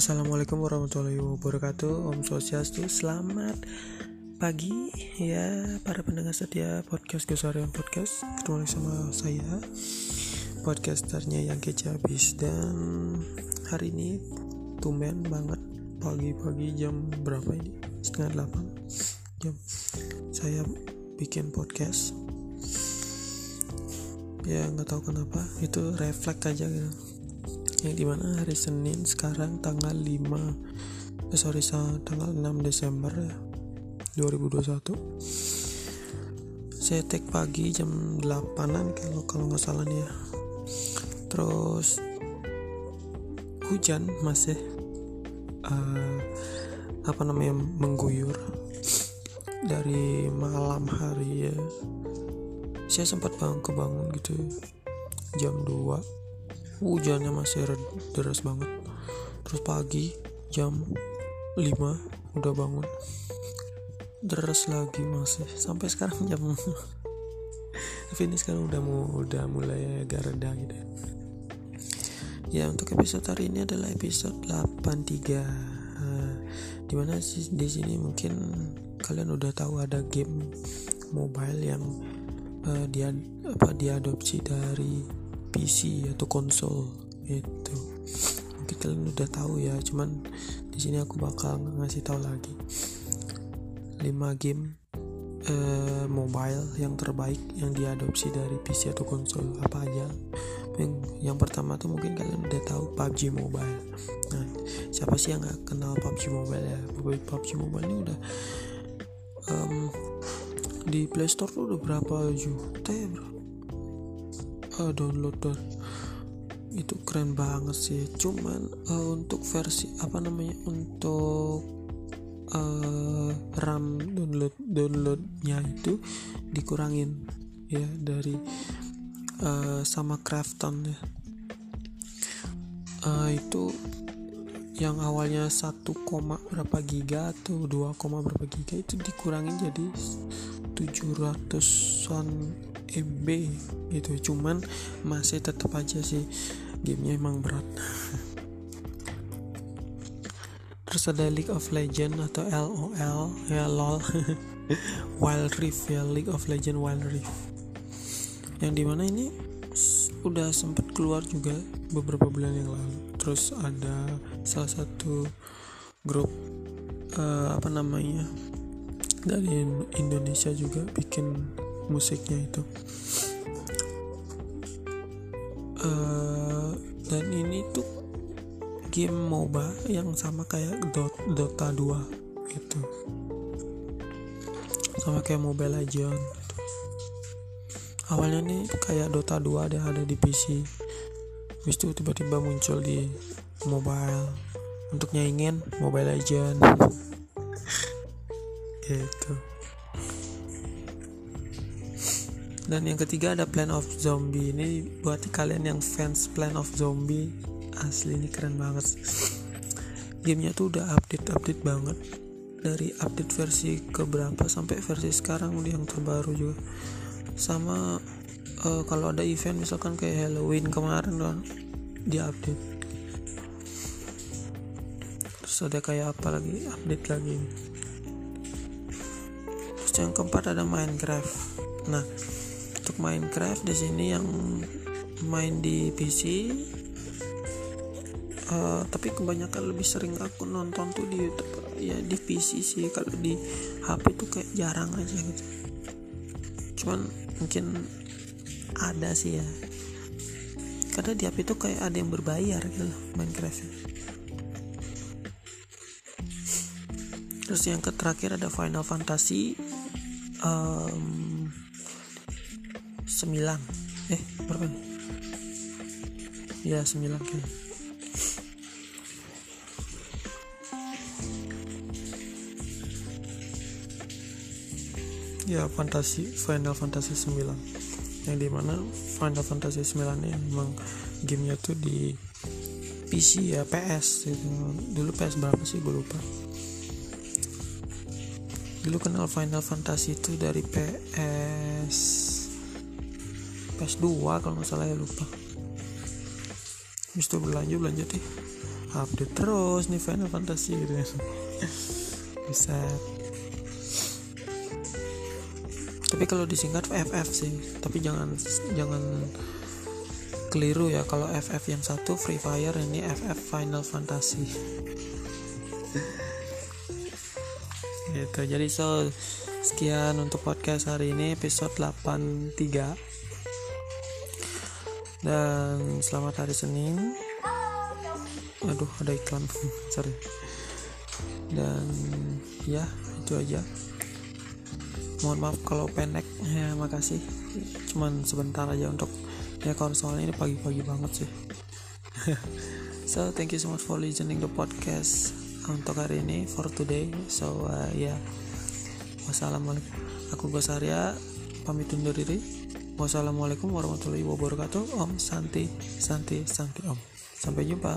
Assalamualaikum warahmatullahi wabarakatuh. Om Swastiastu Selamat pagi. Ya para pendengar setia podcast Gosarian Podcast Ketemu sama saya Podcasternya yang kece habis. Dan hari ini tumben banget Pagi-pagi jam berapa ini? Setengah delapan Jam. Saya bikin podcast. Ya nggak tahu kenapa Itu refleks aja gitu yang di mana hari Senin sekarang tanggal 5 eh, sorry tanggal 6 Desember ya 2021 saya take pagi jam 8an kalau kalau nggak salah nih ya. Terus hujan masih uh, apa namanya mengguyur dari malam hari ya. Saya sempat bangun kebangun gitu jam 2 hujannya masih deras banget. Terus pagi jam 5 udah bangun. Deras lagi masih sampai sekarang jam tapi ini sekarang udah mau udah mulai agak reda gitu ya. Ya untuk episode hari ini adalah episode 83 uh, di mana sih di sini mungkin kalian udah tahu ada game mobile yang uh, dia apa diadopsi dari PC atau konsol itu mungkin kalian udah tahu ya cuman di sini aku bakal ngasih tahu lagi. 5 game uh, mobile yang terbaik yang diadopsi dari PC atau konsol apa aja? Yang, yang pertama tuh mungkin kalian udah tahu PUBG Mobile. Nah siapa sih yang gak kenal PUBG Mobile ya? PUBG Mobile ini udah um, di Playstore tuh udah berapa juta ya uh, download dan itu keren banget sih. Cuman uh, untuk versi apa namanya untuk uh, RAM download downloadnya itu dikurangin ya dari uh, sama Crafton ya. Uh, itu yang awalnya 1, berapa giga atau 2, berapa giga itu dikurangin jadi 700-an MB gitu. Cuman masih tetap aja sih. Gamenya emang berat. Terus ada League of Legend atau LOL ya LOL. Wild Rift ya League of Legend Wild Rift. Yang di mana ini? Udah sempat keluar juga beberapa bulan yang lalu. Terus ada salah satu grup uh, apa namanya dari Indonesia juga bikin musiknya itu. Uh, dan ini tuh game MOBA yang sama kayak Dota 2 gitu. Sama kayak Mobile Legend gitu. awalnya nih kayak Dota 2 ada ada di PC habis itu tiba-tiba muncul di mobile. Untuk nyaingin Mobile Legend gitu dan yang ketiga ada Plan of Zombie. Ini buat kalian yang fans Plan of Zombie asli ini keren banget. Gamenya tuh udah update update banget. Dari update versi ke berapa sampai versi sekarang yang terbaru juga. Sama uh, kalau ada event misalkan kayak Halloween kemarin doang di update. Terus ada kayak apa lagi? Update lagi. Terus yang keempat ada Minecraft. Nah Minecraft di sini yang main di PC uh, eh, tapi kebanyakan lebih sering aku nonton tuh di YouTube. Ya di PC sih. Kalau di HP tuh kayak jarang aja gitu. Cuman mungkin ada sih ya. Karena di HP tuh kayak ada yang berbayar gitu Minecraft terus yang terakhir ada Final Fantasy. Um, 9 eh berapa ya 9 kan. Ya fantasi Final Fantasy 9 yang di mana Final Fantasy 9 ini emang gamenya tuh di PC ya PS gitu. dulu PS berapa sih? Gue lupa. Dulu kenal Final Fantasy itu dari PS PS2 kalau nggak salah ya lupa. Habis itu berlanjut lanjut deh update terus nih Final Fantasy gitu bisa tapi kalau disingkat FF sih tapi jangan jangan keliru ya kalau FF yang satu Free Fire ini FF Final Fantasy. Gitu jadi so sekian untuk podcast hari ini episode 83 dan selamat hari Senin. Aduh ada iklan. Sorry. Dan ya itu aja. Mohon maaf kalau pendek. Ya makasih. Cuman sebentar aja untuk ya kalau soalnya ini pagi-pagi banget sih. So thank you so much for listening the podcast untuk hari ini for today. So uh, ya. Yeah. wassalamualaikum. Aku Gus Arya pamit undur diri wassalamualaikum warahmatullahi wabarakatuh. Om santi santi santi om. Sampai jumpa